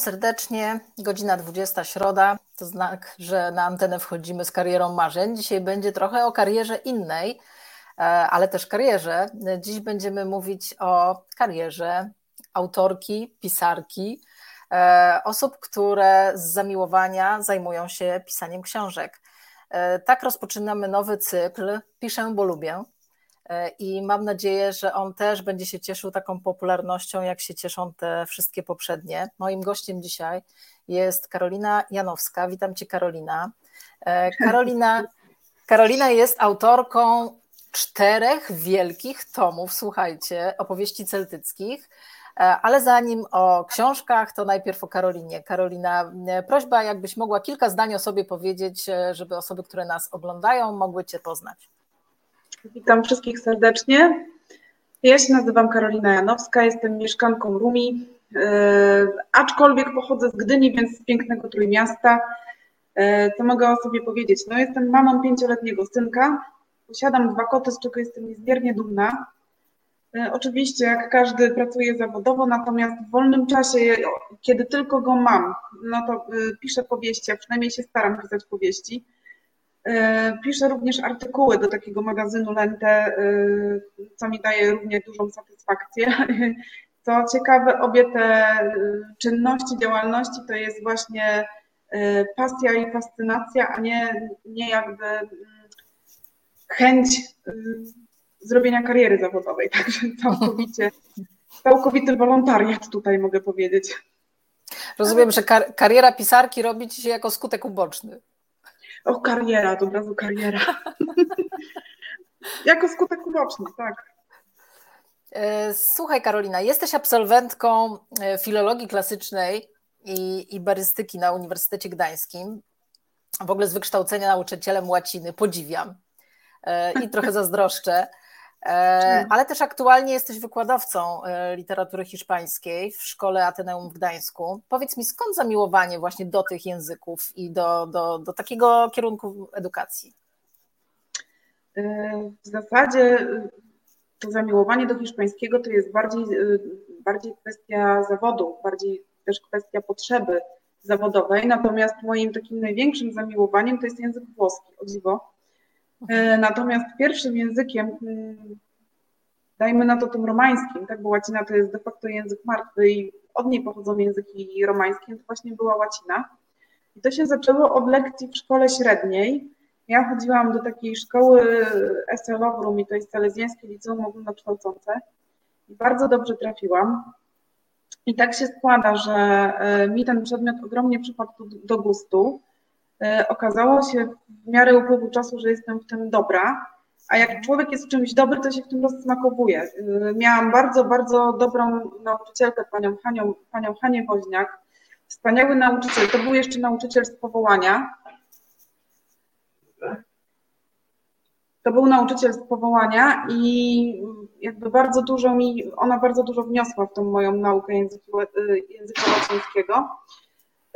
Serdecznie. Godzina 20, środa. To znak, że na antenę wchodzimy z karierą marzeń. Dzisiaj będzie trochę o karierze innej, e, ale też karierze. Dziś będziemy mówić o karierze autorki, pisarki, e, osób, które z zamiłowania zajmują się pisaniem książek. E, tak rozpoczynamy nowy cykl Piszę, bo lubię. E, i mam nadzieję, że on też będzie się cieszył taką popularnością, jak się cieszą te wszystkie poprzednie. Moim gościem dzisiaj jest Karolina Janowska. Witam Cię, Karolina. E, Karolina, Karolina jest autorką czterech wielkich tomów, słuchajcie, opowieści celtyckich. E, ale zanim o książkach, to najpierw o Karolinie. Karolina, prośba, jakbyś mogła kilka zdań o sobie powiedzieć, żeby osoby, które nas oglądają, mogły Cię poznać. Witam wszystkich serdecznie. Ja się nazywam Karolina Janowska, jestem mieszkanką Rumi, yy, aczkolwiek pochodzę z Gdyni, więc z pięknego Trójmiasta. Yy, co mogę o sobie powiedzieć? No, jestem mamą pięcioletniego synka, posiadam dwa koty, z czego jestem niezmiernie dumna. Yy, oczywiście, jak każdy, pracuję zawodowo, natomiast w wolnym czasie, kiedy tylko go mam, no to piszę powieści, a przynajmniej się staram pisać powieści. E, piszę również artykuły do takiego magazynu Lente, e, co mi daje równie dużą satysfakcję. Co ciekawe, obie te e, czynności, działalności to jest właśnie pasja i fascynacja, a nie, nie jakby mm, chęć zrobienia kariery zawodowej. Także całkowicie, całkowity wolontariat tutaj mogę powiedzieć. Rozumiem, że kar kariera pisarki robi ci się jako skutek uboczny. O, kariera, to od razu kariera. jako skutek uboczny, tak. E, słuchaj, Karolina, jesteś absolwentką e, filologii klasycznej i, i barystyki na Uniwersytecie Gdańskim. W ogóle z wykształcenia nauczycielem łaciny. Podziwiam e, i trochę zazdroszczę. E, ale też aktualnie jesteś wykładowcą e, literatury hiszpańskiej w Szkole Ateneum w Gdańsku. Powiedz mi, skąd zamiłowanie właśnie do tych języków i do, do, do takiego kierunku edukacji? E, w zasadzie to zamiłowanie do hiszpańskiego to jest bardziej, bardziej kwestia zawodu, bardziej też kwestia potrzeby zawodowej, natomiast moim takim największym zamiłowaniem to jest język włoski, o dziwo. E, natomiast pierwszym językiem, mm, dajmy na to tym romańskim, tak, bo łacina to jest de facto język martwy i od niej pochodzą języki romańskie, to właśnie była łacina. I to się zaczęło od lekcji w szkole średniej. Ja chodziłam do takiej szkoły SL i to jest Salezjańskie Liceum Ogólnokształcące i bardzo dobrze trafiłam. I tak się składa, że e, mi ten przedmiot ogromnie przypadł do gustu. E, okazało się w miarę upływu czasu, że jestem w tym dobra, a jak człowiek jest w czymś dobry, to się w tym rozsmakowuje. E, miałam bardzo, bardzo dobrą nauczycielkę, panią, Hanią, panią Hanię Woźniak, wspaniały nauczyciel, to był jeszcze nauczyciel z powołania. To był nauczyciel z powołania i jakby bardzo dużo mi, ona bardzo dużo wniosła w tą moją naukę języka, e, języka łacińskiego.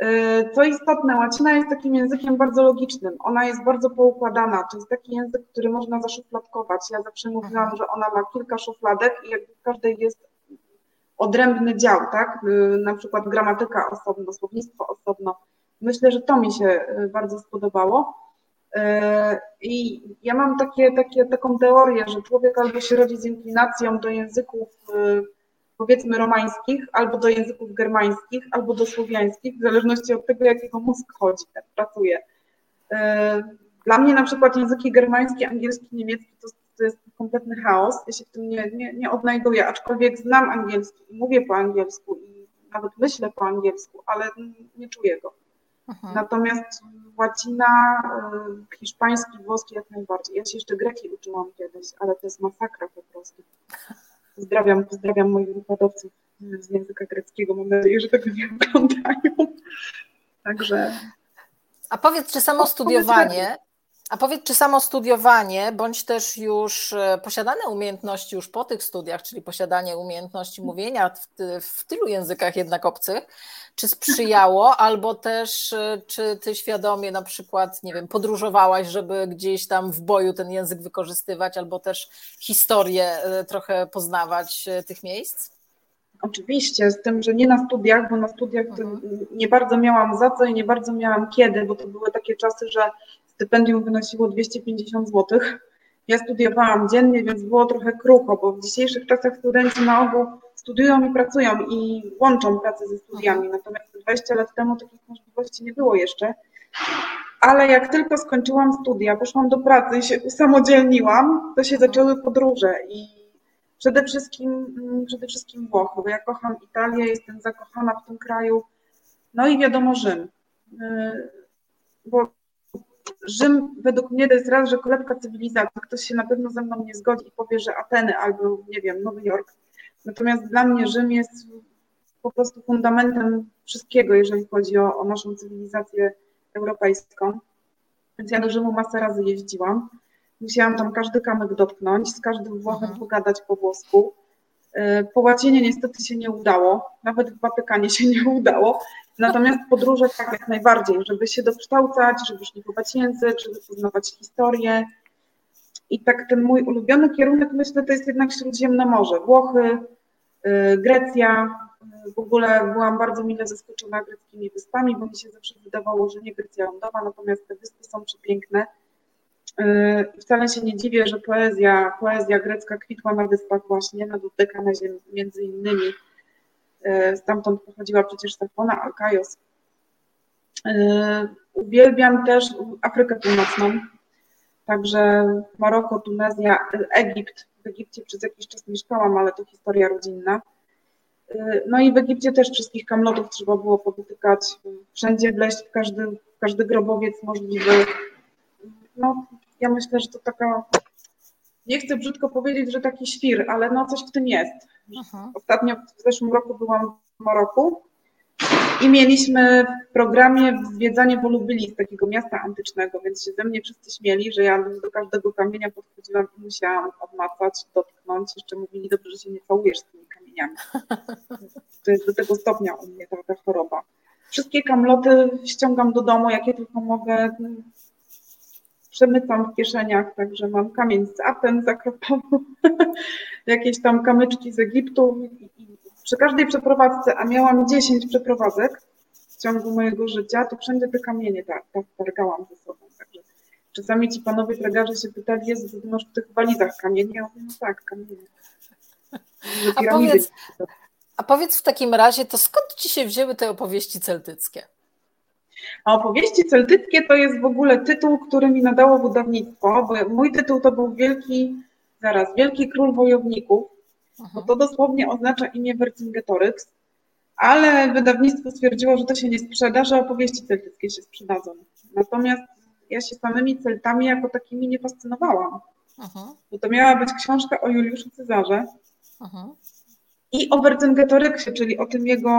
Y, co istotne, łacina jest takim językiem bardzo logicznym. Ona jest bardzo poukładana. To jest taki język, który można zaszufladkować. Ja zawsze mówiłam, że ona ma kilka szufladek i jakby w każdej jest odrębny dział, tak? Y, na przykład gramatyka osobno, słownictwo osobno. Myślę, że to mi się y, bardzo spodobało. I ja mam takie, takie, taką teorię, że człowiek albo się rodzi z inklinacją do języków powiedzmy romańskich, albo do języków germańskich, albo do słowiańskich, w zależności od tego, jakiego mózg chodzi, tak pracuje. E, dla mnie na przykład języki germański, angielski, niemiecki to, to jest kompletny chaos. Ja się w tym nie, nie, nie odnajduję, aczkolwiek znam angielski i mówię po angielsku i nawet myślę po angielsku, ale nie czuję go. Aha. Natomiast łacina, e, hiszpański, włoski jak najbardziej. Ja się jeszcze greki uczyłam kiedyś, ale to jest masakra po prostu. Pozdrawiam, pozdrawiam moich wykładowców z języka greckiego. Mam nadzieję, że tego nie oglądają. Także. A powiedz, czy samo studiowanie, a powiedz, czy samo studiowanie, bądź też już e, posiadane umiejętności już po tych studiach, czyli posiadanie umiejętności mówienia w, w tylu językach jednak obcych, czy sprzyjało, albo też e, czy ty świadomie na przykład, nie wiem, podróżowałaś, żeby gdzieś tam w boju ten język wykorzystywać, albo też historię e, trochę poznawać tych miejsc? Oczywiście, z tym, że nie na studiach, bo na studiach mhm. nie bardzo miałam za co i nie bardzo miałam kiedy, bo to były takie czasy, że stypendium wynosiło 250 zł. Ja studiowałam dziennie, więc było trochę krucho, bo w dzisiejszych czasach studenci na ogół studiują i pracują i łączą pracę ze studiami. Natomiast 20 lat temu takich możliwości nie było jeszcze. Ale jak tylko skończyłam studia, poszłam do pracy i się usamodzielniłam, to się zaczęły podróże i przede wszystkim, mm, przede wszystkim Włochy, bo ja kocham Italię, jestem zakochana w tym kraju. No i wiadomo Rzym. Y, bo Rzym według mnie to jest raz, że kolebka cywilizacji. Ktoś się na pewno ze mną nie zgodzi i powie, że Ateny albo, nie wiem, Nowy Jork. Natomiast dla mnie Rzym jest po prostu fundamentem wszystkiego, jeżeli chodzi o, o naszą cywilizację europejską. Więc ja do Rzymu masę razy jeździłam. Musiałam tam każdy kamyk dotknąć, z każdym Włochem mhm. pogadać po włosku. E, po niestety się nie udało, nawet w Watykanie się nie udało. Natomiast podróże tak jak najbardziej, żeby się dokształcać, żeby szlifować język, żeby poznawać historię. I tak ten mój ulubiony kierunek, myślę, to jest jednak Śródziemne Morze. Włochy, e, Grecja, w ogóle byłam bardzo mile zaskoczona greckimi wyspami, bo mi się zawsze wydawało, że nie Grecja lądowa, natomiast te wyspy są przepiękne. Yy, wcale się nie dziwię, że poezja, poezja grecka kwitła na wyspach właśnie, na Dodekanezie między innymi. Yy, stamtąd pochodziła przecież Safona, Alkaios. Yy, uwielbiam też Afrykę Północną, także Maroko, Tunezja, Egipt. W Egipcie przez jakiś czas mieszkałam, ale to historia rodzinna. No i w Egipcie też wszystkich kamlotów trzeba było podotykać, wszędzie wleźć w każdy, w każdy grobowiec możliwy. No, ja myślę, że to taka, nie chcę brzydko powiedzieć, że taki świr, ale no coś w tym jest. Aha. Ostatnio w zeszłym roku byłam w Maroku i mieliśmy w programie zwiedzanie Wolubyli, takiego miasta antycznego, więc się ze mnie wszyscy śmieli, że ja do każdego kamienia podchodziłam i musiałam odmacać, dotknąć. Jeszcze mówili, dobrze, że się nie całujesz z tymi kamieniami. To jest do tego stopnia u mnie ta, ta choroba. Wszystkie kamloty ściągam do domu, jakie tylko mogę. Przemycam w kieszeniach, także mam kamień z Aten, z Akropowu, jakieś tam kamyczki z Egiptu i przy każdej przeprowadzce, a miałam 10 przeprowadzek w ciągu mojego życia, to wszędzie te kamienie tak, tak targałam ze sobą. Także czasami ci panowie tragarze się pytali, jest, ty masz w tych walizach kamienie? Ja mówię, no tak, kamienie. A powiedz, a powiedz w takim razie, to skąd ci się wzięły te opowieści celtyckie? A opowieści celtyckie to jest w ogóle tytuł, który mi nadało wydawnictwo, bo mój tytuł to był Wielki, zaraz, Wielki Król Wojowników bo to dosłownie oznacza imię Vercingetorix, ale wydawnictwo stwierdziło, że to się nie sprzeda, że opowieści celtyckie się sprzedadzą. Natomiast ja się samymi Celtami jako takimi nie fascynowałam, Aha. bo to miała być książka o Juliuszu Cezarze Aha. I o Vercingetorixie, czyli o tym jego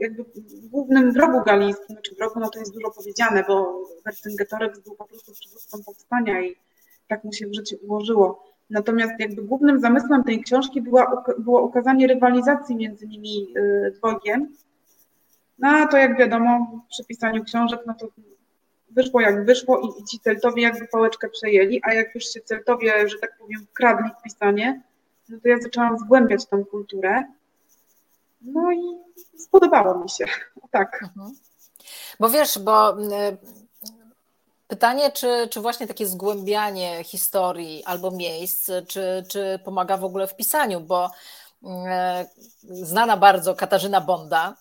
jakby głównym wrogu galijskim, czy znaczy wrogu, no to jest dużo powiedziane, bo Vercingetorix był po prostu przywódcą powstania i tak mu się w życiu ułożyło. Natomiast jakby głównym zamysłem tej książki była, było ukazanie rywalizacji między nimi y, dwojgiem. No a to jak wiadomo, przy pisaniu książek, no to wyszło jak wyszło i, i ci Celtowie jakby pałeczkę przejęli, a jak już się Celtowie, że tak powiem, wkradli w pisanie, no to ja zaczęłam zgłębiać tą kulturę. No i spodobało mi się. Tak. Mhm. Bo wiesz, bo y, Pytanie, czy, czy właśnie takie zgłębianie historii albo miejsc, czy, czy pomaga w ogóle w pisaniu, bo e, znana bardzo Katarzyna Bonda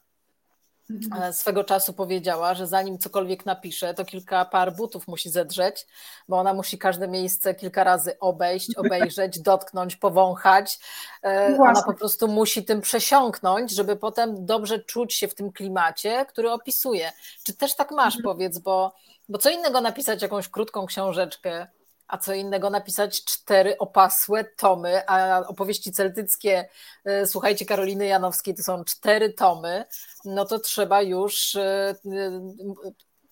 swego czasu powiedziała, że zanim cokolwiek napisze, to kilka par butów musi zedrzeć, bo ona musi każde miejsce kilka razy obejść, obejrzeć, dotknąć, powąchać. E, ona po prostu musi tym przesiąknąć, żeby potem dobrze czuć się w tym klimacie, który opisuje. Czy też tak masz, mhm. powiedz, bo bo co innego napisać jakąś krótką książeczkę, a co innego napisać cztery opasłe tomy, a opowieści celtyckie, e, słuchajcie, Karoliny Janowskiej, to są cztery tomy, no to trzeba już e, e,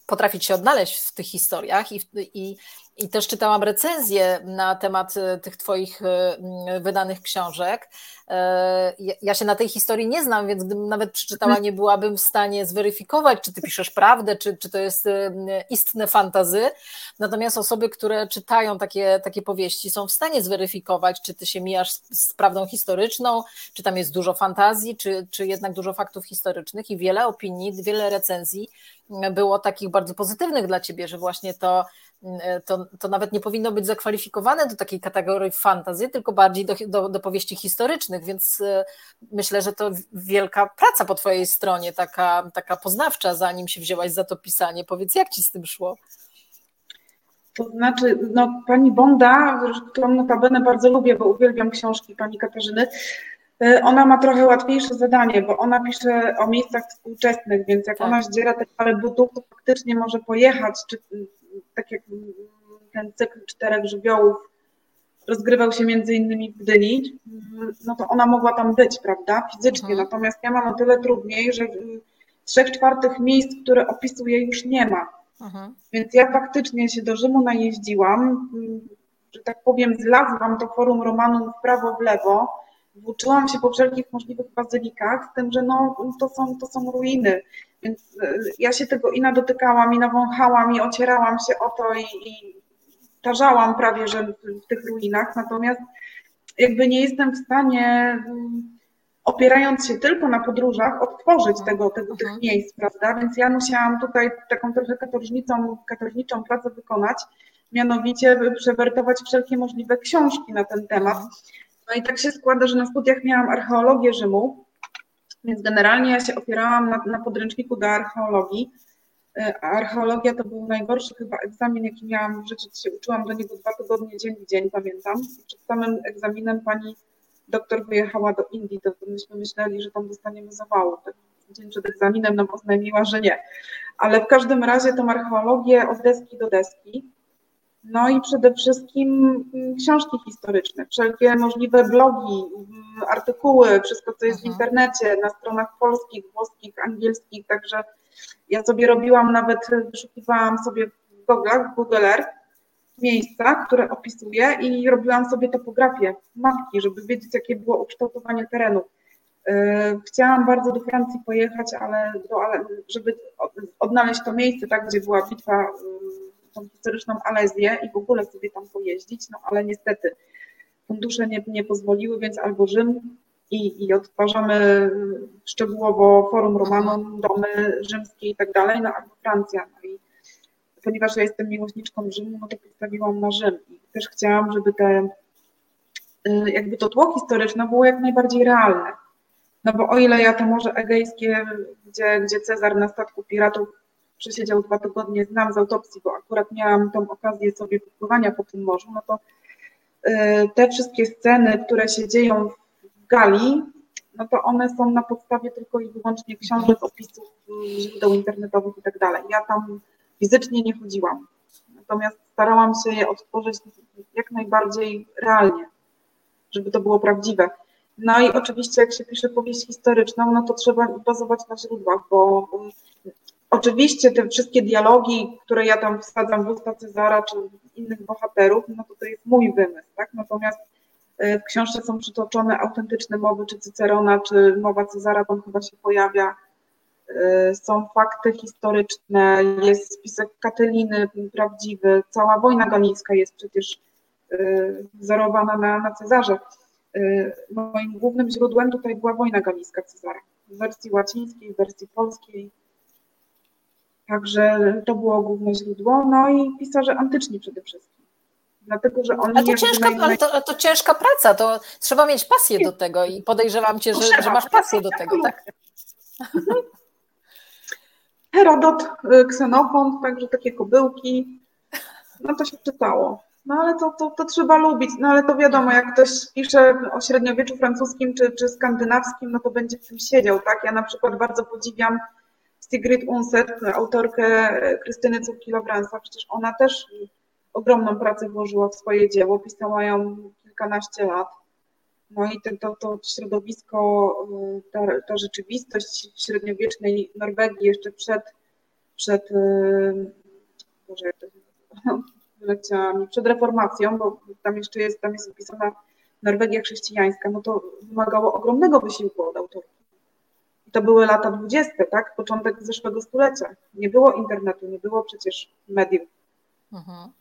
potrafić się odnaleźć w tych historiach i, i i też czytałam recenzje na temat e, tych Twoich e, wydanych książek. E, ja się na tej historii nie znam, więc gdybym nawet przeczytała, nie byłabym w stanie zweryfikować, czy Ty piszesz prawdę, czy, czy to jest istne fantazy. Natomiast osoby, które czytają takie, takie powieści, są w stanie zweryfikować, czy Ty się mijasz z, z prawdą historyczną, czy tam jest dużo fantazji, czy, czy jednak dużo faktów historycznych i wiele opinii, wiele recenzji było takich bardzo pozytywnych dla Ciebie, że właśnie to to, to nawet nie powinno być zakwalifikowane do takiej kategorii fantazy, tylko bardziej do, do, do powieści historycznych, więc e, myślę, że to wielka praca po Twojej stronie, taka, taka poznawcza, zanim się wzięłaś za to pisanie. Powiedz, jak Ci z tym szło? To znaczy, no, pani Bonda, którą notabene bardzo lubię, bo uwielbiam książki pani Katarzyny, e, ona ma trochę łatwiejsze zadanie, bo ona pisze o miejscach współczesnych, więc jak tak. ona zdziera te parę butów, to faktycznie może pojechać, czy tak jak ten cykl czterech żywiołów rozgrywał się między innymi w Gdyni, no to ona mogła tam być, prawda, fizycznie. Mhm. Natomiast ja mam o tyle trudniej, że trzech czwartych miejsc, które opisuję, już nie ma. Mhm. Więc ja faktycznie się do Rzymu najeździłam, że tak powiem, zlazłam to forum Romanum w prawo, w lewo, włóczyłam się po wszelkich możliwych bazylikach, z tym, że no, to, są, to są ruiny. Więc e, ja się tego i nadotykałam, i nawąchałam, i ocierałam się o to, i, i tarzałam prawie, że w, w tych ruinach. Natomiast jakby nie jestem w stanie, mm, opierając się tylko na podróżach, odtworzyć tego, tego tych mhm. miejsc, prawda? Więc ja musiałam tutaj taką trochę katorżnicą, katorżniczą pracę wykonać, mianowicie przewertować wszelkie możliwe książki na ten temat. Mhm. No i tak się składa, że na studiach miałam archeologię Rzymu, więc generalnie ja się opierałam na, na podręczniku do archeologii. E, archeologia to był najgorszy chyba egzamin, jaki miałam w życiu. Się uczyłam do niego dwa tygodnie, dzień w dzień, pamiętam. Przed samym egzaminem pani doktor wyjechała do Indii, to myśmy myśleli, że tam dostaniemy zawału. Tak dzień przed egzaminem nam oznajmiła, że nie. Ale w każdym razie tą archeologię od deski do deski. No i przede wszystkim mm, książki historyczne, wszelkie możliwe blogi, mm, artykuły, wszystko co jest w mhm. internecie, na stronach polskich, włoskich, angielskich, także ja sobie robiłam nawet, wyszukiwałam sobie w Google'ach, Google Earth, miejsca, które opisuję i robiłam sobie topografię, mapki, żeby wiedzieć, jakie było ukształtowanie terenu. Yy, chciałam bardzo do Francji pojechać, ale, żeby odnaleźć to miejsce, tak, gdzie była bitwa yy, tą historyczną Alezję i w ogóle sobie tam pojeździć, no ale niestety fundusze nie, nie pozwoliły, więc albo Rzym i, i odtwarzamy szczegółowo Forum Romanum, domy rzymskie i tak dalej, no albo Francja. No i ponieważ ja jestem miłośniczką Rzymu, no to postawiłam na Rzym i też chciałam, żeby te y, jakby to tło historyczne było jak najbardziej realne. No bo o ile ja to Morze Egejskie, gdzie, gdzie Cezar na statku piratów przesiedział dwa tygodnie, znam z autopsji, bo akurat miałam tą okazję sobie popływania po tym morzu, no to y, te wszystkie sceny, które się dzieją w Gali, no to one są na podstawie tylko i wyłącznie książek, opisów, źródeł internetowych i tak dalej. Ja tam fizycznie nie chodziłam, natomiast starałam się je odtworzyć jak najbardziej realnie, żeby to było prawdziwe. No i oczywiście jak się pisze powieść historyczną, no to trzeba bazować na źródłach, bo Oczywiście te wszystkie dialogi, które ja tam wsadzam w usta Cezara czy innych bohaterów, no to to jest mój wymysł, tak? Natomiast e, w książce są przytoczone autentyczne mowy, czy Cycerona, czy mowa Cezara tam chyba się pojawia. E, są fakty historyczne, jest spisek Kateliny prawdziwy, cała wojna galicka jest przecież e, wzorowana na, na Cezarze. Moim głównym źródłem tutaj była wojna galicka Cezara. W wersji łacińskiej, w wersji polskiej Także to było główne źródło. No i pisarze antyczni przede wszystkim. Dlatego, że oni. A to, ciężka, naj... ale to, to, ciężka praca, to trzeba mieć pasję do tego i podejrzewam cię, że, że masz pasję do tego, tak? Herodot, y, Ksenofont, także takie kobyłki. No to się czytało. No ale to, to, to trzeba lubić. No ale to wiadomo, jak ktoś pisze o średniowieczu francuskim czy, czy skandynawskim, no to będzie w tym siedział, tak? Ja na przykład bardzo podziwiam Sigrid Unset, autorkę Krystyny Cukki-Lawrensa, przecież ona też ogromną pracę włożyła w swoje dzieło, pisała ją kilkanaście lat. No i to, to, to środowisko, ta, ta rzeczywistość średniowiecznej Norwegii jeszcze przed, przed Boże, się stuleciami, przed reformacją, bo tam jeszcze jest, tam jest opisana Norwegia chrześcijańska, no to wymagało ogromnego wysiłku od autorów. To były lata dwudzieste, tak? Początek zeszłego stulecia. Nie było internetu, nie było przecież mediów. Mhm.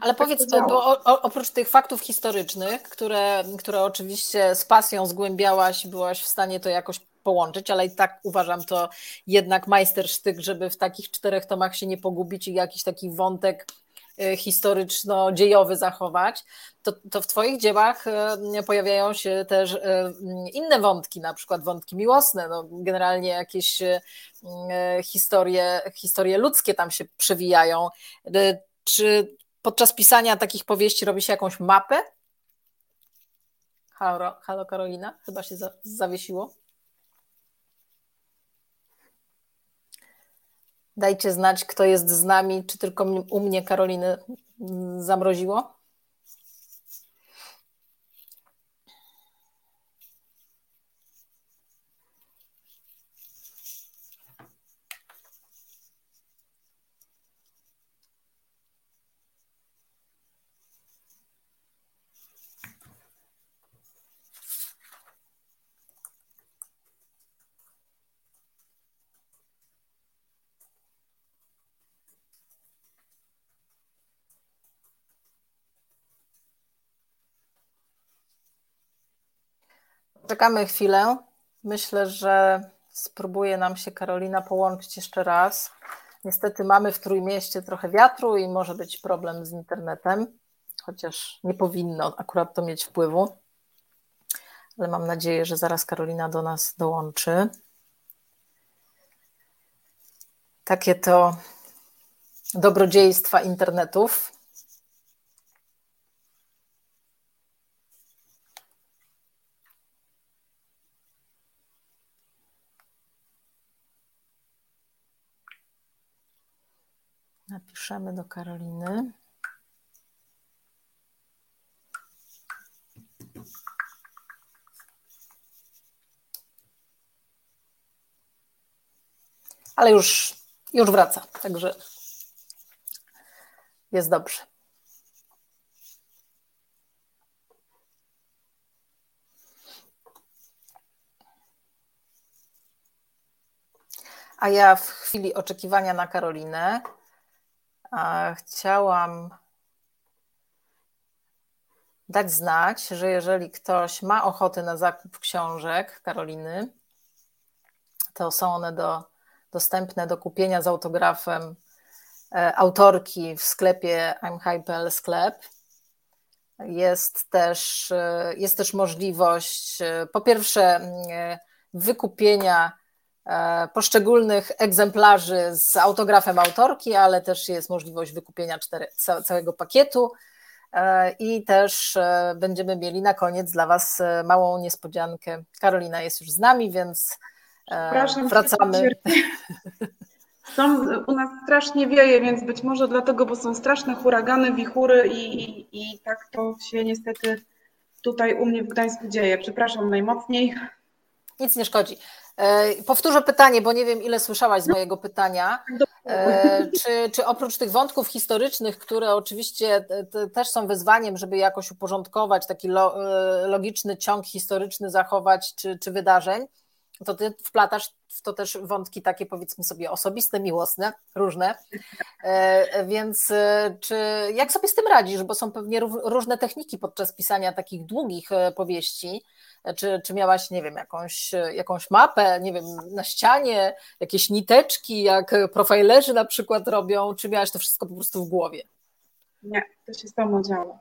Ale tak powiedz, bo oprócz tych faktów historycznych, które, które oczywiście z pasją zgłębiałaś, byłaś w stanie to jakoś połączyć, ale i tak uważam to jednak majstersztyk, żeby w takich czterech tomach się nie pogubić i jakiś taki wątek historyczno-dziejowy zachować, to, to w Twoich dziełach e, pojawiają się też e, inne wątki, na przykład wątki miłosne, no generalnie jakieś historie, historie ludzkie tam się przewijają. Czy podczas pisania takich powieści robi się jakąś mapę? Halo, halo Karolina, chyba się za, zawiesiło. Dajcie znać, kto jest z nami, czy tylko u mnie Karoliny zamroziło. Czekamy chwilę. Myślę, że spróbuje nam się Karolina połączyć jeszcze raz. Niestety mamy w Trójmieście trochę wiatru i może być problem z internetem, chociaż nie powinno akurat to mieć wpływu. Ale mam nadzieję, że zaraz Karolina do nas dołączy. Takie to dobrodziejstwa internetów. Napiszemy do Karoliny. Ale już, już wraca, także jest dobrze. A ja w chwili oczekiwania na Karolinę chciałam dać znać, że jeżeli ktoś ma ochotę na zakup książek Karoliny, to są one do, dostępne do kupienia z autografem e, autorki w sklepie I'm sklep. Jest też, e, jest też możliwość e, po pierwsze wykupienia E, poszczególnych egzemplarzy z autografem autorki, ale też jest możliwość wykupienia cztery, całego pakietu. E, I też e, będziemy mieli na koniec dla Was małą niespodziankę. Karolina jest już z nami, więc wracamy. Są, u nas strasznie wieje, więc być może dlatego, bo są straszne huragany, wichury i, i, i tak to się niestety tutaj u mnie w Gdańsku dzieje. Przepraszam najmocniej. Nic nie szkodzi. E, powtórzę pytanie, bo nie wiem, ile słyszałaś z mojego pytania. E, czy, czy oprócz tych wątków historycznych, które oczywiście też są wyzwaniem, żeby jakoś uporządkować, taki e, logiczny ciąg historyczny zachować, czy, czy wydarzeń, to ty wplatasz w to też wątki takie powiedzmy sobie osobiste, miłosne, różne. Więc czy, jak sobie z tym radzisz? Bo są pewnie różne techniki podczas pisania takich długich powieści. Czy, czy miałaś, nie wiem, jakąś, jakąś mapę, nie wiem, na ścianie, jakieś niteczki, jak profilerzy na przykład robią, czy miałaś to wszystko po prostu w głowie? Nie, to się samo działo.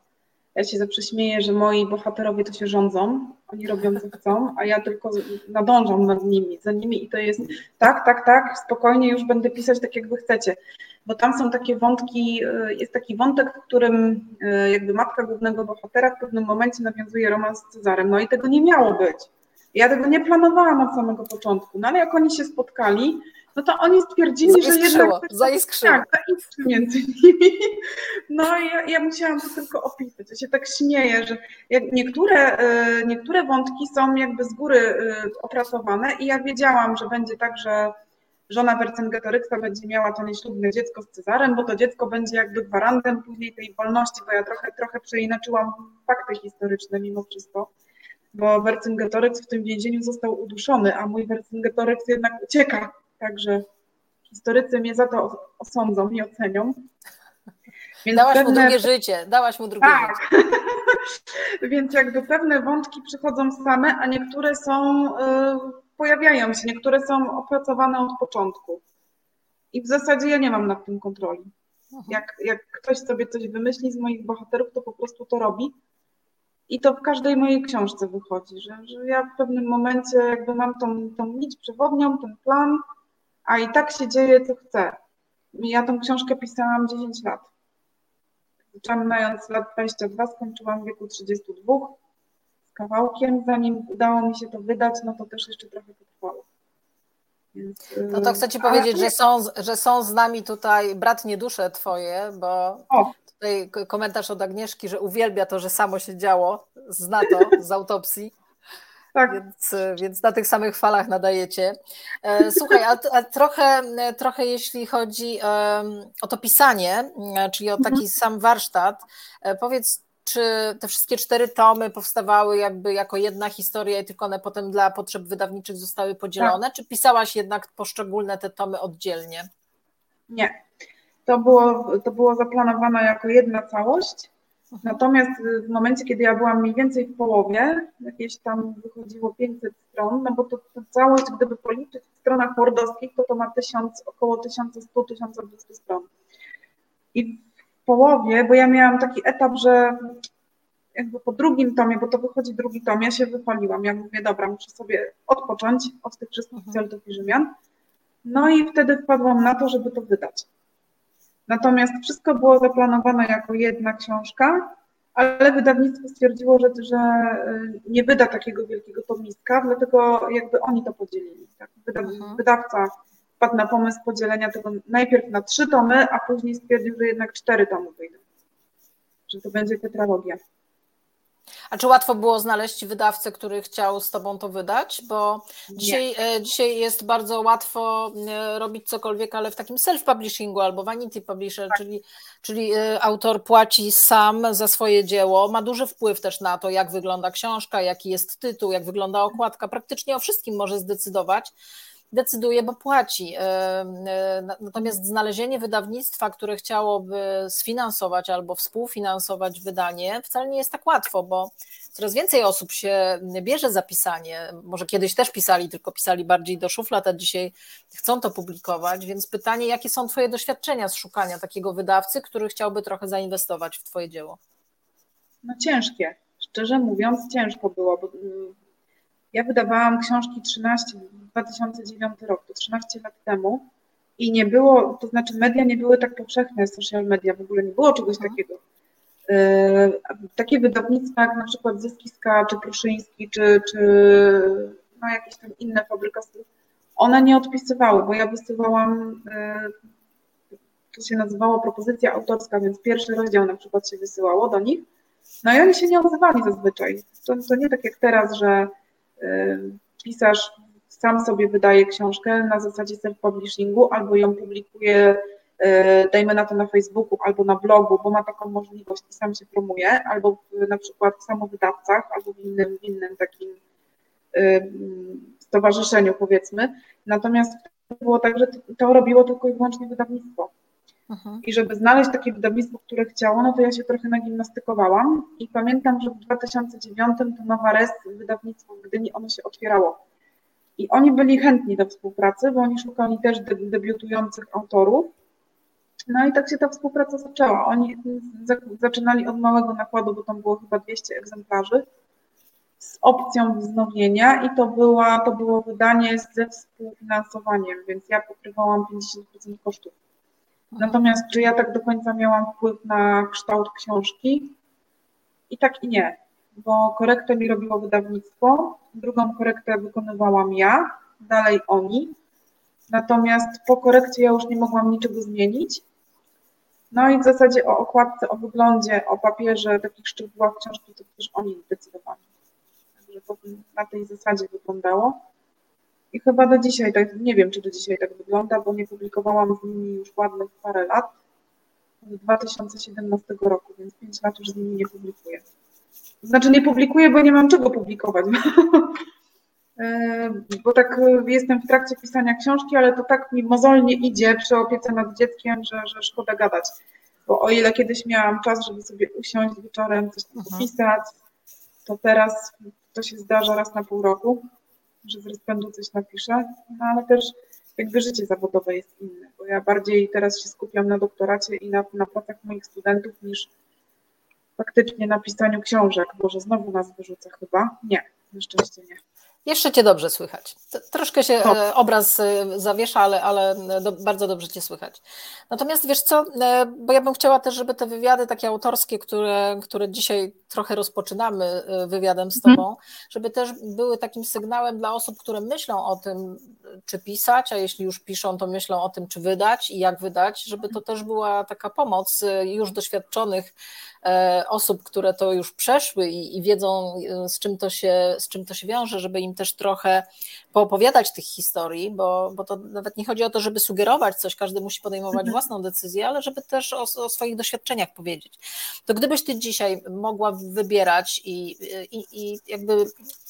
Ja się zawsze śmieję, że moi bohaterowie to się rządzą, oni robią co chcą, a ja tylko nadążam nad nimi, za nimi i to jest tak, tak, tak, spokojnie już będę pisać tak, jak wy chcecie bo tam są takie wątki, e, jest taki wątek, w którym e, jakby matka głównego bohatera w pewnym momencie nawiązuje romans z Cezarem, no i tego nie miało być. Ja tego nie planowałam od samego początku, no ale jak oni się spotkali, no to oni stwierdzili, że jednak... Zaiskrzyło. Tak, zaiskrzy między nimi. No i ja, ja musiałam to tylko opisać. Ja się tak śmieję, że niektóre, e, niektóre wątki są jakby z góry opracowane i ja wiedziałam, że będzie tak, że żona Wercingetoryksa będzie miała to nieślubne dziecko z Cezarem, bo to dziecko będzie jakby gwarantem później tej wolności, bo ja trochę, trochę przeinaczyłam fakty historyczne mimo wszystko, bo Wercingetorix w tym więzieniu został uduszony, a mój Wercingetorix jednak ucieka, także historycy mnie za to osądzą i ocenią. Więc dałaś pewne... mu drugie życie, dałaś mu drugie tak. życie. Więc jakby pewne wątki przychodzą same, a niektóre są, y, pojawiają się, niektóre są opracowane od początku. I w zasadzie ja nie mam nad tym kontroli. Mhm. Jak, jak ktoś sobie coś wymyśli z moich bohaterów, to po prostu to robi. I to w każdej mojej książce wychodzi, że, że ja w pewnym momencie jakby mam tą, tą nić przewodnią, ten plan, a i tak się dzieje, co chcę. Ja tą książkę pisałam 10 lat. Zaczynając lat 22, skończyłam w wieku 32 z kawałkiem. Zanim udało mi się to wydać, no to też jeszcze trochę potrwało. Więc, no to chcę Ci powiedzieć, że są, że są z nami tutaj bratnie dusze Twoje, bo o. tutaj komentarz od Agnieszki, że uwielbia to, że samo się działo, zna to z autopsji. Tak. Więc, więc na tych samych falach nadajecie. E, słuchaj, a, a trochę, trochę jeśli chodzi o to pisanie, e, czyli o taki mhm. sam warsztat, e, powiedz, czy te wszystkie cztery tomy powstawały jakby jako jedna historia i tylko one potem dla potrzeb wydawniczych zostały podzielone, tak. czy pisałaś jednak poszczególne te tomy oddzielnie? Nie. To było, to było zaplanowane jako jedna całość. Natomiast w momencie, kiedy ja byłam mniej więcej w połowie, jakieś tam wychodziło 500 stron, no bo to, to całość, gdyby policzyć w stronach mordowskich, to to ma 1000, około 1100-1200 stron. I w połowie, bo ja miałam taki etap, że jakby po drugim tomie, bo to wychodzi drugi tom, ja się wypaliłam. Ja mówię, dobra, muszę sobie odpocząć od tych wszystkich mhm. celtów i Rzymian. No i wtedy wpadłam na to, żeby to wydać. Natomiast wszystko było zaplanowane jako jedna książka, ale wydawnictwo stwierdziło, że, że y, nie wyda takiego wielkiego tomiska, dlatego jakby oni to podzielili. Tak? Mhm. Wydawca wpadł na pomysł podzielenia tego najpierw na trzy tomy, a później stwierdził, że jednak cztery tomy wyjdą. Że to będzie tetralogia. A czy łatwo było znaleźć wydawcę, który chciał z Tobą to wydać? Bo dzisiaj, e, dzisiaj jest bardzo łatwo e, robić cokolwiek, ale w takim self-publishingu albo vanity publisher, tak. czyli, czyli e, autor płaci sam za swoje dzieło, ma duży wpływ też na to, jak wygląda książka, jaki jest tytuł, jak wygląda okładka, praktycznie o wszystkim może zdecydować decyduje, bo płaci. Natomiast znalezienie wydawnictwa, które chciałoby sfinansować albo współfinansować wydanie, wcale nie jest tak łatwo, bo coraz więcej osób się bierze za pisanie. Może kiedyś też pisali, tylko pisali bardziej do szuflad, a dzisiaj chcą to publikować. Więc pytanie, jakie są Twoje doświadczenia z szukania takiego wydawcy, który chciałby trochę zainwestować w Twoje dzieło? No ciężkie. Szczerze mówiąc, ciężko było, bo mm, ja wydawałam książki 13, 2009 rok, to 13 lat temu i nie było, to znaczy media nie były tak powszechne, social media, w ogóle nie było czegoś mhm. takiego. E, takie wydawnictwa jak na przykład Zyskiska, czy Pruszyński, czy, czy no jakieś tam inne fabrykaty, one nie odpisywały, bo ja wysyłałam, e, to się nazywało propozycja autorska, więc pierwszy rozdział na przykład się wysyłało do nich, no i oni się nie odzywali zazwyczaj. To, to nie tak jak teraz, że pisarz sam sobie wydaje książkę na zasadzie self-publishingu albo ją publikuje, e, dajmy na to na Facebooku albo na blogu, bo ma taką możliwość i sam się promuje, albo w, na przykład w samowydawcach, albo w innym, w innym takim e, stowarzyszeniu powiedzmy. Natomiast było tak, że to robiło tylko i wyłącznie wydawnictwo. Mhm. I żeby znaleźć takie wydawnictwo, które chciało, no to ja się trochę nagimnastykowałam i pamiętam, że w 2009 to Nowa Rest, wydawnictwo w Gdyni, ono się otwierało. I oni byli chętni do współpracy, bo oni szukali też debiutujących autorów. No i tak się ta współpraca zaczęła. Oni zaczynali od małego nakładu, bo tam było chyba 200 egzemplarzy, z opcją wznowienia i to, była, to było wydanie ze współfinansowaniem, więc ja pokrywałam 50% kosztów. Natomiast czy ja tak do końca miałam wpływ na kształt książki? I tak i nie bo korektę mi robiło wydawnictwo, drugą korektę wykonywałam ja, dalej oni. Natomiast po korekcie ja już nie mogłam niczego zmienić. No i w zasadzie o okładce, o wyglądzie, o papierze, takich szczegółach książki to też oni decydowali. Także to na tej zasadzie wyglądało. I chyba do dzisiaj, tak, nie wiem, czy do dzisiaj tak wygląda, bo nie publikowałam z nimi już ładnych parę lat. Od 2017 roku, więc 5 lat już z nimi nie publikuję. Znaczy nie publikuję, bo nie mam czego publikować. E, bo tak jestem w trakcie pisania książki, ale to tak mi mozolnie idzie przy opiece nad dzieckiem, że, że szkoda gadać. Bo o ile kiedyś miałam czas, żeby sobie usiąść wieczorem, coś tam mhm. pisać, to teraz to się zdarza raz na pół roku, że z rozpędu coś napiszę, no ale też jakby życie zawodowe jest inne, bo ja bardziej teraz się skupiam na doktoracie i na, na pracach moich studentów niż faktycznie na pisaniu książek. Boże, znowu nas wyrzuca chyba? Nie, na szczęście nie. Jeszcze Cię dobrze słychać. Troszkę się e, obraz e, zawiesza, ale, ale e, do, bardzo dobrze Cię słychać. Natomiast wiesz co, bo ja bym chciała też, żeby te wywiady takie autorskie, które, które dzisiaj trochę rozpoczynamy wywiadem z mhm. Tobą, żeby też były takim sygnałem dla osób, które myślą o tym, czy pisać, a jeśli już piszą, to myślą o tym, czy wydać i jak wydać, żeby to też była taka pomoc już doświadczonych osób, które to już przeszły i, i wiedzą, z czym, to się, z czym to się wiąże, żeby im też trochę poopowiadać tych historii, bo, bo to nawet nie chodzi o to, żeby sugerować coś, każdy musi podejmować mhm. własną decyzję, ale żeby też o, o, swoich doświadczeniach powiedzieć. To gdybyś ty dzisiaj mogła wybierać i, i, i jakby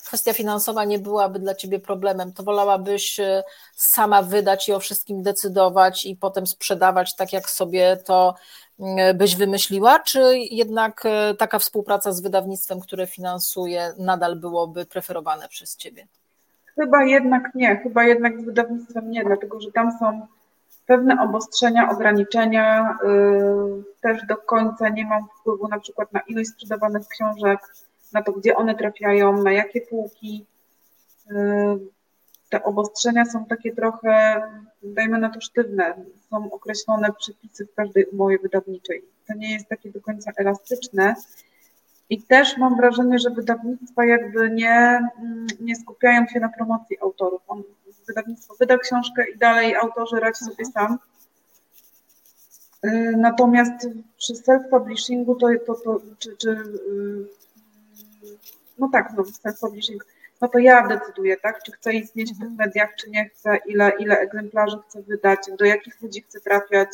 kwestia finansowa nie byłaby dla ciebie problemem, to wolałabyś e, sama wydać i o wszystkim decydować i potem sprzedawać tak, jak sobie to E, byś wymyśliła, czy jednak e, taka współpraca z wydawnictwem, które finansuje, nadal byłoby preferowane przez Ciebie? Chyba jednak nie, chyba jednak z wydawnictwem nie, dlatego że tam są pewne obostrzenia, ograniczenia. Yy, też do końca nie mam wpływu na przykład na ilość sprzedawanych książek, na to, gdzie one trafiają, na jakie półki. Yy, te obostrzenia są takie trochę, dajmy na to sztywne, są określone przepisy w każdej umowie wydawniczej. To nie jest takie do końca elastyczne. I też mam wrażenie, że wydawnictwa jakby nie, nie skupiają się na promocji autorów. On, wydawnictwo wyda książkę i dalej autorzy radź sobie mhm. sam. Y, natomiast przy self-publishingu to, to, to czy, czy y, no tak, no self-publishing, no to ja decyduję, tak, czy chcę istnieć w tych mhm. mediach, czy nie chcę, ile, ile egzemplarzy chcę wydać, do jakich ludzi chcę trafiać.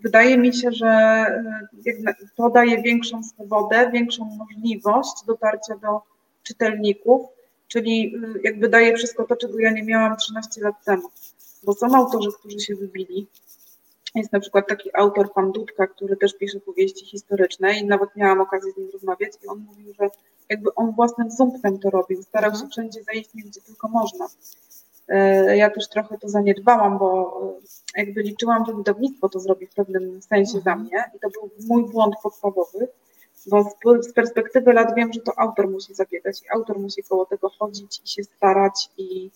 Wydaje mi się, że e, to daje większą swobodę, większą możliwość dotarcia do czytelników, czyli e, jakby daje wszystko to, czego ja nie miałam 13 lat temu. Bo są autorzy, którzy się wybili. Jest na przykład taki autor, pan Dudka, który też pisze powieści historyczne i nawet miałam okazję z nim rozmawiać i on mówił, że jakby on własnym sumptem to robił, starał się mhm. wszędzie zaistnieć, gdzie tylko można. E, ja też trochę to zaniedbałam, bo e, jakby liczyłam, że wydawnictwo to zrobi w pewnym sensie za mhm. mnie i to był mój błąd podstawowy, bo z perspektywy lat wiem, że to autor musi zabiegać i autor musi koło tego chodzić i się starać i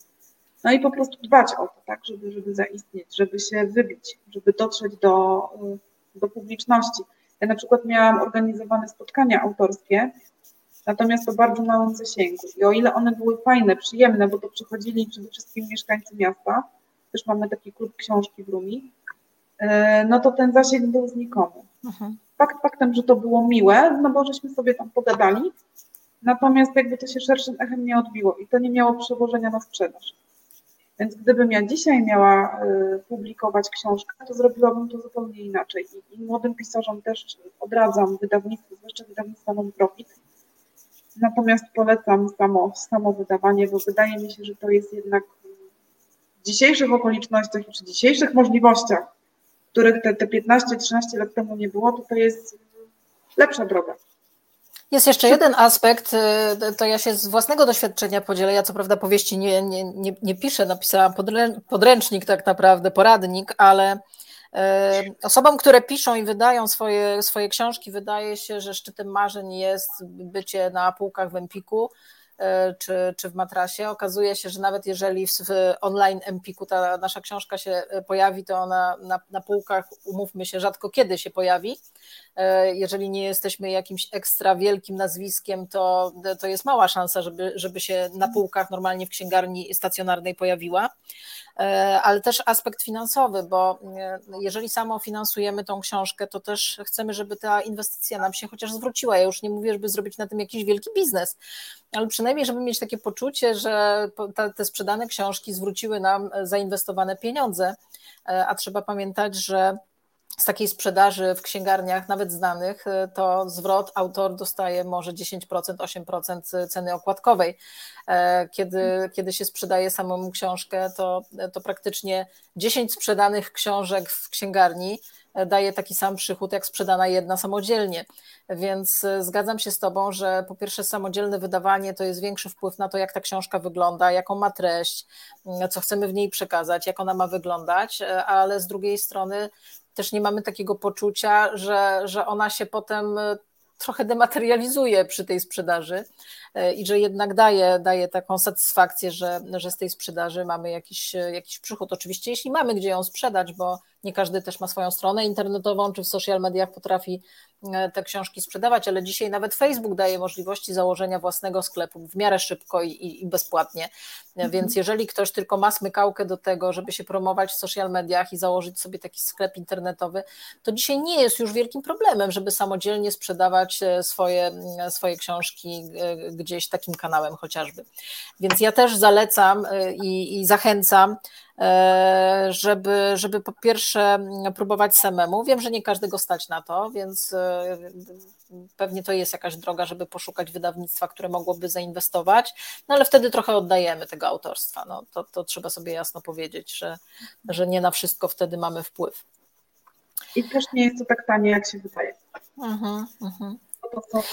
no i po prostu dbać o to, tak, żeby, żeby zaistnieć, żeby się wybić, żeby dotrzeć do, e, do publiczności. Ja na przykład miałam organizowane spotkania autorskie natomiast o bardzo małym zasięgu. I o ile one były fajne, przyjemne, bo to przychodzili przede wszystkim mieszkańcy miasta, też mamy taki klub książki w Rumi, e, no to ten zasięg był znikomy. Mhm. Fakt faktem, że to było miłe, no bo żeśmy sobie tam pogadali, natomiast jakby to się szerszym echem nie odbiło i to nie miało przełożenia na sprzedaż. Więc gdybym ja dzisiaj miała e, publikować książkę, to zrobiłabym to zupełnie inaczej. I, młodym pisarzom też odradzam wydawnictwo, zwłaszcza wydawnictwa non-profit, Natomiast polecam samo, samo wydawanie, bo wydaje mi się, że to jest jednak w dzisiejszych okolicznościach i przy dzisiejszych możliwościach, których te, te 15-13 lat temu nie było, to to jest lepsza droga. Jest jeszcze jeden aspekt, y, to ja się z własnego doświadczenia podzielę. Ja co prawda powieści nie, nie, nie, nie piszę, napisałam podręcznik tak naprawdę, poradnik, ale Osobom, które piszą i wydają swoje, swoje książki, wydaje się, że szczytem marzeń jest bycie na półkach w Empiku czy, czy w matrasie. Okazuje się, że nawet jeżeli w, online Empiku ta nasza książka się e, pojawi, to ona na, na półkach, umówmy się, rzadko kiedy się pojawi. E, jeżeli nie jesteśmy jakimś ekstra wielkim nazwiskiem, to, to jest mała szansa, żeby, żeby się na półkach normalnie w księgarni stacjonarnej pojawiła. E, ale też aspekt finansowy, bo e, jeżeli samo finansujemy tą książkę, to też chcemy, żeby ta inwestycja nam się chociaż zwróciła. Ja już nie mówię, żeby zrobić na tym jakiś wielki biznes, ale przynajmniej, żeby mieć takie poczucie, że te sprzedane książki zwróciły nam zainwestowane pieniądze. A trzeba pamiętać, że z takiej sprzedaży w księgarniach, nawet znanych, y, to zwrot autor dostaje może 10%, 8% ceny okładkowej. E, kiedy, kiedy się sprzedaje samą książkę, to, to praktycznie 10 sprzedanych książek w księgarni e, daje taki sam przychód, jak sprzedana jedna samodzielnie. Więc y, zgadzam się z Tobą, że po pierwsze, samodzielne wydawanie to jest większy wpływ na to, jak ta książka wygląda, jaką ma treść, y, co chcemy w niej przekazać, jak ona ma wyglądać, e, ale z drugiej strony też nie mamy takiego poczucia, że, że ona się potem e, trochę dematerializuje przy tej sprzedaży e, i że jednak daje, daje taką satysfakcję, że, że z tej sprzedaży mamy jakiś, jakiś przychód. Oczywiście, jeśli mamy gdzie ją sprzedać, bo nie każdy też ma swoją stronę internetową, czy w social mediach potrafi e, te książki sprzedawać, ale dzisiaj nawet Facebook daje możliwości założenia własnego sklepu w miarę szybko i, i, bezpłatnie. Mhm. Więc jeżeli ktoś tylko ma smykałkę do tego, żeby się promować w social mediach i założyć sobie taki sklep internetowy, to dzisiaj nie jest już wielkim problemem, żeby samodzielnie sprzedawać e, swoje, e, swoje książki gdzieś takim kanałem chociażby. Więc ja też zalecam i, i zachęcam E, żeby, żeby po pierwsze próbować samemu. Wiem, że nie każdego stać na to, więc e, pewnie to jest jakaś droga, żeby poszukać wydawnictwa, które mogłoby zainwestować, no ale wtedy trochę oddajemy tego autorstwa. No, to, to trzeba sobie jasno powiedzieć, że, że nie na wszystko wtedy mamy wpływ. I też nie jest to tak tanie, jak się wydaje. Uh-huh, uh-huh.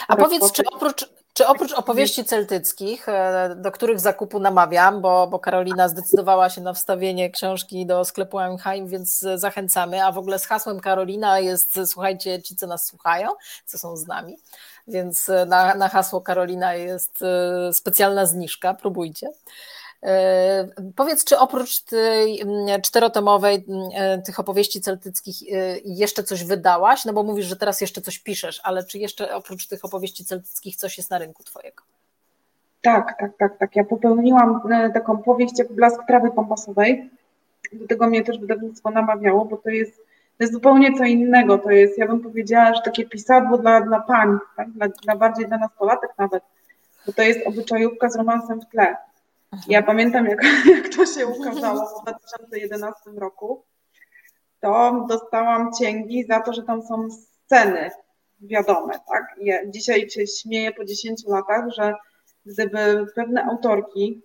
A powiedz, czy oprócz, czy oprócz opowieści celtyckich, e, do których zakupu namawiam, bo, bo Karolina zdecydowała się na wstawienie książki do sklepu Heim, więc zachęcamy, a w ogóle z hasłem Karolina jest, słuchajcie, ci, co nas słuchają, co są z nami, więc na, na hasło Karolina jest e, specjalna zniżka, próbujcie. E, powiedz, czy oprócz tej mm, czterotomowej mm, e, tych opowieści celtyckich e, jeszcze coś wydałaś? No bo mówisz, że teraz jeszcze coś piszesz, ale czy jeszcze oprócz tych opowieści celtyckich coś jest na rynku twojego? Tak, tak, tak, tak. Ja popełniłam taką powieść jak Blask trawy pampasowej. Do tego mnie też wydawnictwo namawiało, bo to jest, to jest zupełnie co innego. To jest, ja bym powiedziała, że takie pisadło dla, dla pań, tak? dla, dla bardziej dla nastolatek nawet, bo to jest obyczajówka z romansem w tle. Ja pamiętam, jak, jak to się ukazało w 2011 roku, to dostałam cięgi za to, że tam są sceny wiadome, tak? Ja dzisiaj się śmieję po 10 latach, że gdyby pewne autorki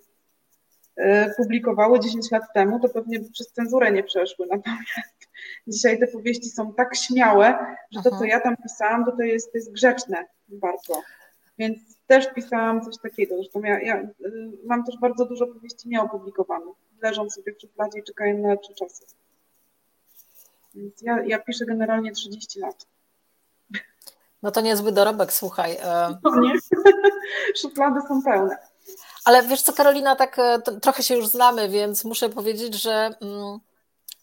y, publikowały 10 lat temu, to pewnie by przez cenzurę nie przeszły. Natomiast dzisiaj te powieści są tak śmiałe, że to, co ja tam pisałam, to, to, jest, to jest grzeczne bardzo. Więc też pisałam coś takiego. Zresztą ja, ja y, mam też bardzo dużo powieści nieopublikowanych. Leżą sobie w szufladzie i czekają na lepsze czasy. Więc ja, ja piszę generalnie 30 lat. No to niezły dorobek, słuchaj. E. No nie, szuflady są pełne. Ale wiesz co, Karolina, tak e, trochę się już znamy, więc muszę powiedzieć, że mm,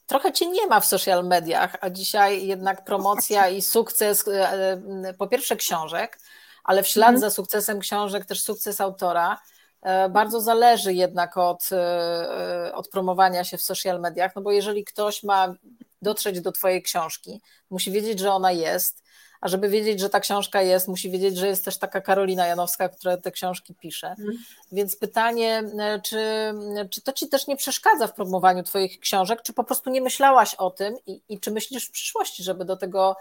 trochę cię nie ma w social mediach, a dzisiaj jednak promocja i sukces, e, po pierwsze książek, ale w ślad mhm. za sukcesem książek też sukces autora e, bardzo zależy jednak od, e, od promowania się w social mediach, no bo jeżeli ktoś ma dotrzeć do Twojej książki, musi wiedzieć, że ona jest, a żeby wiedzieć, że ta książka jest, musi wiedzieć, że jest też taka Karolina Janowska, która te książki pisze. Mhm. Więc pytanie, e, czy, czy to Ci też nie przeszkadza w promowaniu Twoich książek, czy po prostu nie myślałaś o tym i, i czy myślisz w przyszłości, żeby do tego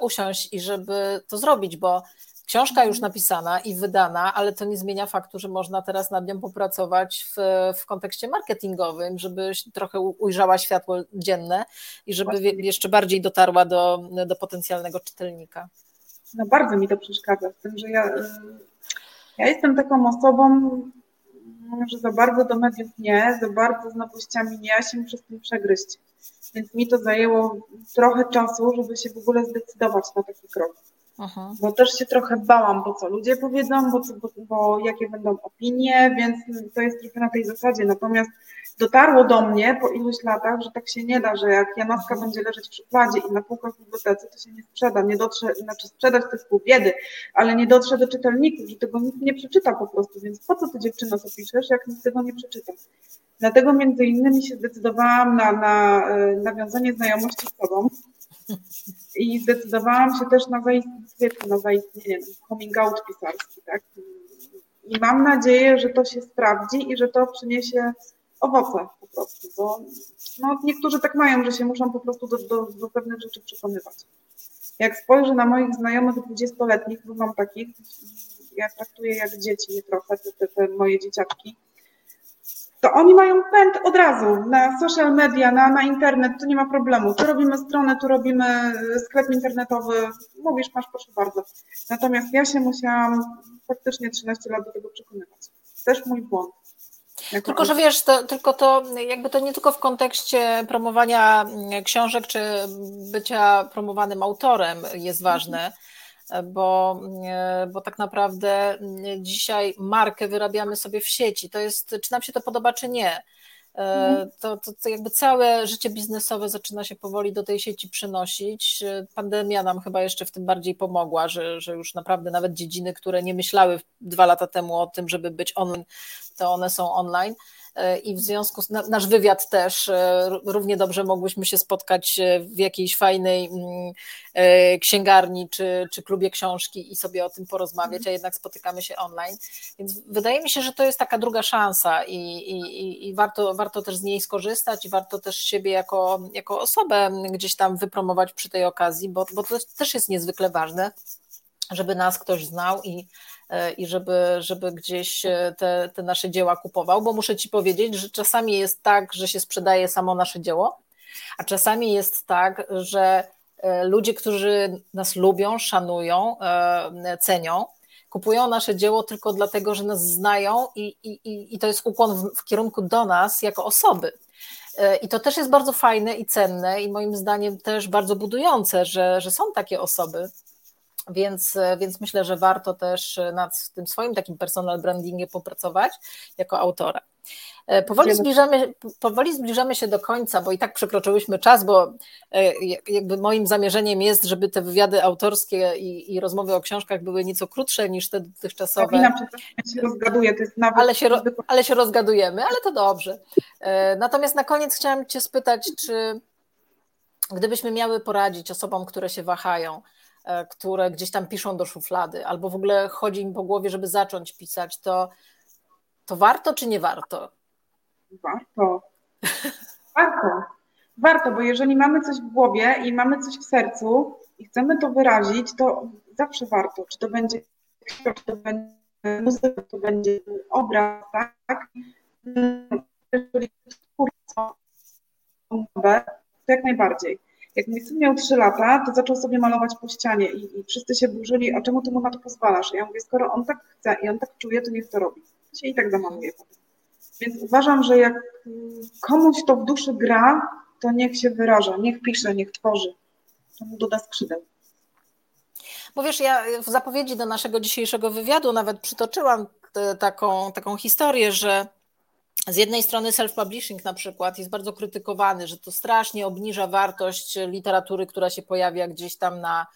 usiąść i żeby to zrobić, bo Książka już napisana i wydana, ale to nie zmienia faktu, że można teraz nad nią popracować w, w kontekście marketingowym, żeby trochę ujrzała światło dzienne i żeby jeszcze bardziej dotarła do, do potencjalnego czytelnika. No bardzo mi to przeszkadza w tym, że ja, y, ja jestem taką osobą, że za bardzo do mediów nie, za bardzo z nowościami nie, ja się muszę z tym przegryźć. Więc mi to zajęło trochę czasu, żeby się w ogóle zdecydować na taki krok. Aha. Bo też się trochę bałam, bo co ludzie powiedzą, bo, bo, bo jakie będą opinie, więc to jest trochę na tej zasadzie. Natomiast dotarło do mnie po iluś latach, że tak się nie da, że jak Janowska będzie leżeć w szufladzie i na półkach bibliotece, to się nie sprzeda, nie dotrze, znaczy sprzedać to jest pół biedy, ale nie dotrze do czytelników, że tego nikt nie przeczyta po prostu, więc po co ty dziewczyno co piszesz, jak nikt tego nie przeczyta. Dlatego między innymi się zdecydowałam na, na e, nawiązanie znajomości z tobą i zdecydowałam się też na zaistnienie, na zaistnienie, coming out pisarski, tak? I mam nadzieję, że to się sprawdzi i że to przyniesie owoce po prostu, bo no, niektórzy tak mają, że się muszą po prostu do, do, do pewnych rzeczy przekonywać. Jak spojrzę na moich znajomych dwudziestoletnich, bo mam takich, ja traktuję jak dzieci trochę, te, te, te moje dzieciaczki, to oni mają pęd od razu na social media, na, na internet, tu nie ma problemu. Tu robimy stronę, tu robimy sklep internetowy, mówisz, masz, proszę bardzo. Natomiast ja się musiałam faktycznie 13 lat do tego przekonywać. Też mój błąd. Jako tylko, że wiesz, to, tylko to jakby to nie tylko w kontekście promowania książek czy bycia promowanym autorem jest ważne, bo, bo tak naprawdę dzisiaj markę wyrabiamy sobie w sieci. To jest, czy nam się to podoba, czy nie. Mhm. To, to, to, jakby całe życie biznesowe zaczyna się powoli do tej sieci przenosić. Pandemia nam chyba jeszcze w tym bardziej pomogła, że, że już naprawdę nawet dziedziny, które nie myślały dwa lata temu o tym, żeby być online, to one są online. E, i w związku z nasz wywiad też e, równie dobrze mogłyśmy się spotkać e, w jakiejś fajnej mm, księgarni czy, czy klubie książki i sobie o tym porozmawiać, a jednak spotykamy się online. Więc wydaje mi się, że to jest taka druga szansa i, i, i warto, warto też z niej skorzystać i warto też siebie jako, jako osobę gdzieś tam wypromować przy tej okazji, bo, bo to też jest niezwykle ważne, żeby nas ktoś znał i E, i żeby, żeby gdzieś e, te, te nasze dzieła kupował, bo muszę Ci powiedzieć, że czasami jest tak, że się sprzedaje samo nasze dzieło, a czasami jest tak, że e, ludzie, którzy nas lubią, szanują, cenią, kupują nasze dzieło tylko dlatego, że nas znają i, i, i to jest ukłon w, w kierunku do nas jako osoby. I to też jest bardzo fajne i cenne, i moim zdaniem też bardzo budujące, że, że są takie osoby, więc, więc myślę, że warto też nad tym swoim takim personal brandingiem popracować jako autora. E, powoli zbliżamy, powoli zbliżamy się do końca, bo i tak przekroczyłyśmy czas, bo e, jakby moim zamierzeniem jest, żeby te wywiady autorskie i, i rozmowy o książkach były nieco krótsze niż te dotychczasowe. Ja się rozgaduję, to jest nawet... ale, się, ale się rozgadujemy, ale to dobrze. E, natomiast na koniec chciałam Cię spytać, czy gdybyśmy miały poradzić osobom, które się wahają, które gdzieś tam piszą do szuflady, albo w ogóle chodzi im po głowie, żeby zacząć pisać, to, to warto czy nie warto? Warto. Warto. Warto, bo jeżeli mamy coś w głowie i mamy coś w sercu i chcemy to wyrazić, to zawsze warto. Czy to będzie książka, czy to będzie muzyka, to będzie obraz, tak? Jeżeli to jak najbardziej jak mój syn miał 3 lata, to zaczął sobie malować po ścianie i, i wszyscy się burzyli, a czemu ty mu na to pozwalasz? Ja mówię, skoro on tak chce i on tak czuje, to niech to robi. Się i tak zamaluje Więc uważam, że jak komuś to w duszy gra, to niech się wyraża, niech pisze, niech tworzy. To mu doda skrzydeł. Bo wiesz, ja w zapowiedzi do naszego dzisiejszego wywiadu nawet przytoczyłam taką, taką historię, że z jednej strony self-publishing na przykład jest bardzo krytykowany, że to strasznie obniża wartość literatury, która się pojawia gdzieś tam na,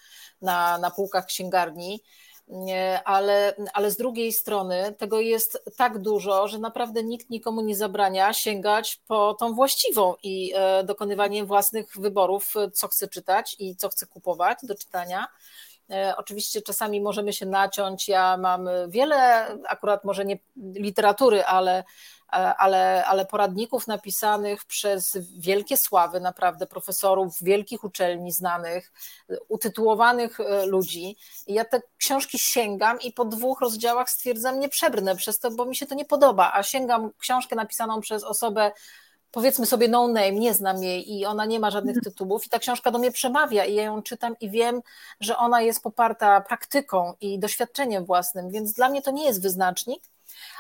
na, na półkach księgarni. Ale, ale z drugiej strony tego jest tak dużo, że naprawdę nikt nikomu nie zabrania sięgać po tą właściwą i e, dokonywanie własnych wyborów, co chce czytać i co chce kupować do czytania. E, oczywiście czasami możemy się naciąć. Ja mam wiele, akurat może nie literatury, ale ale, ale poradników napisanych przez wielkie sławy, naprawdę profesorów wielkich uczelni znanych, utytułowanych e, ludzi. I ja te książki sięgam i po dwóch rozdziałach stwierdzam, nie przebrnę przez to, bo mi się to nie podoba, a sięgam książkę napisaną przez osobę, powiedzmy sobie no name, nie znam jej i ona nie ma żadnych mhm. tytułów i ta książka do mnie przemawia i ja ją czytam i wiem, że ona jest poparta praktyką i doświadczeniem własnym, więc dla mnie to nie jest wyznacznik,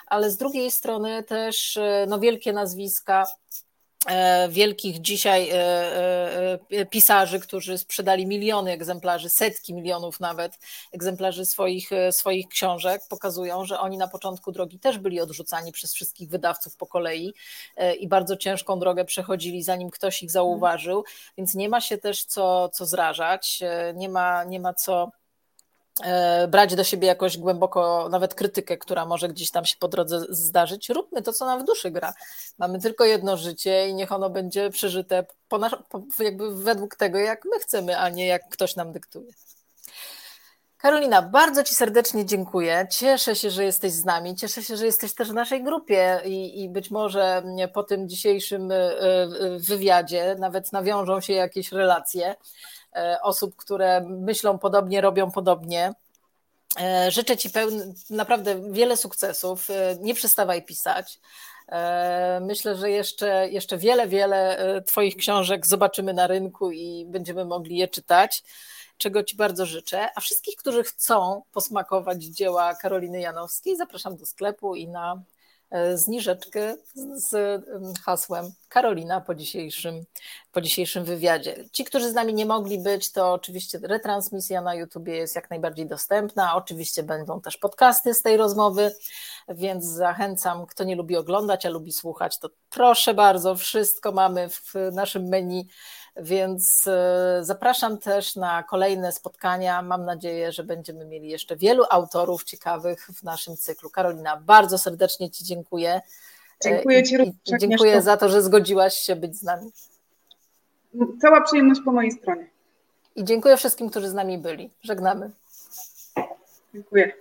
ale z drugiej strony też e, no, wielkie nazwiska E, wielkich dzisiaj e, pisarzy, którzy sprzedali miliony egzemplarzy, setki milionów nawet egzemplarzy swoich, swoich książek, pokazują, że oni na początku drogi też byli odrzucani przez wszystkich wydawców po kolei i bardzo ciężką drogę przechodzili, zanim ktoś ich zauważył, więc nie ma się też co, co zrażać, nie ma, nie ma co brać do siebie jakoś głęboko nawet krytykę, która może gdzieś tam się po drodze zdarzyć. Róbmy to, co nam w duszy gra. Mamy tylko jedno życie i niech ono będzie przeżyte po nasz, po, jakby według tego, jak my chcemy, a nie jak ktoś nam dyktuje. Karolina, bardzo Ci serdecznie dziękuję. Cieszę się, że jesteś z nami. Cieszę się, że jesteś też w naszej grupie i, i, być może po tym dzisiejszym e, e, wywiadzie nawet nawiążą się jakieś relacje. E, osób, które myślą podobnie, robią podobnie. E, życzę Ci naprawdę wiele sukcesów. E, nie przestawaj pisać. Myślę, że jeszcze, jeszcze wiele, wiele Twoich książek zobaczymy na rynku i będziemy mogli je czytać, czego Ci bardzo życzę. A wszystkich, którzy chcą posmakować dzieła Karoliny Janowskiej, zapraszam do sklepu i na zniżeczkę z hasłem Karolina po dzisiejszym, po dzisiejszym wywiadzie. Ci, którzy z nami nie mogli być, to oczywiście retransmisja na YouTubie jest jak najbardziej dostępna. Oczywiście będą też podcasty z tej rozmowy, więc zachęcam, kto nie lubi oglądać, a lubi słuchać, to proszę bardzo, wszystko mamy w naszym menu więc e, zapraszam też na kolejne spotkania. Mam nadzieję, że będziemy mieli jeszcze wielu autorów ciekawych w naszym cyklu. Karolina, bardzo serdecznie Ci dziękuję. E, dziękuję Ci również. Dziękuję za to, że zgodziłaś się być z nami. Cała przyjemność po mojej stronie. I dziękuję wszystkim, którzy z nami byli. Żegnamy. Dziękuję.